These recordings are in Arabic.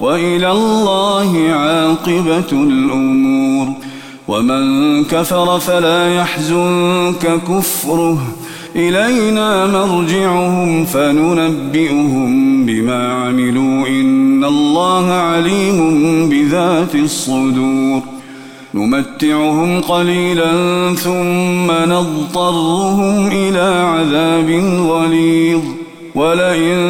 وإلى الله عاقبة الأمور. ومن كفر فلا يحزنك كفره. إلينا مرجعهم فننبئهم بما عملوا. إن الله عليم بذات الصدور. نمتعهم قليلا ثم نضطرهم إلى عذاب غليظ. ولئن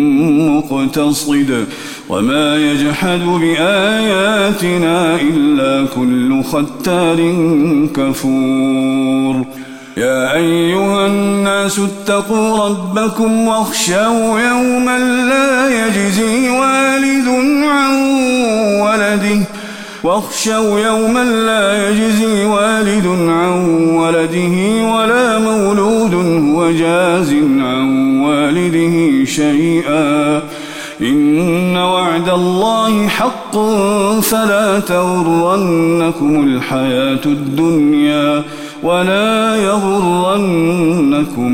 مقتصد وما يجحد بآياتنا إلا كل ختار كفور. يا أيها الناس اتقوا ربكم واخشوا يوما لا يجزي والد عن ولده واخشوا يوما لا يجزي والد عن ولده ولا مولود هو جاز عن والده شيئا. إن وعد الله حق فلا تغرنكم الحياة الدنيا ولا يغرنكم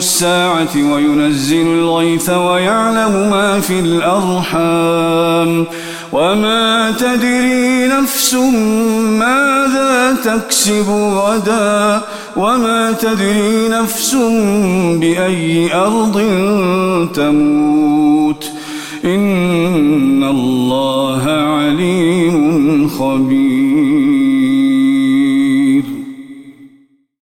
الساعة وينزل الغيث ويعلم ما في الأرحام وما تدري نفس ماذا تكسب غدا وما تدري نفس بأي أرض تموت إن الله عليم خبير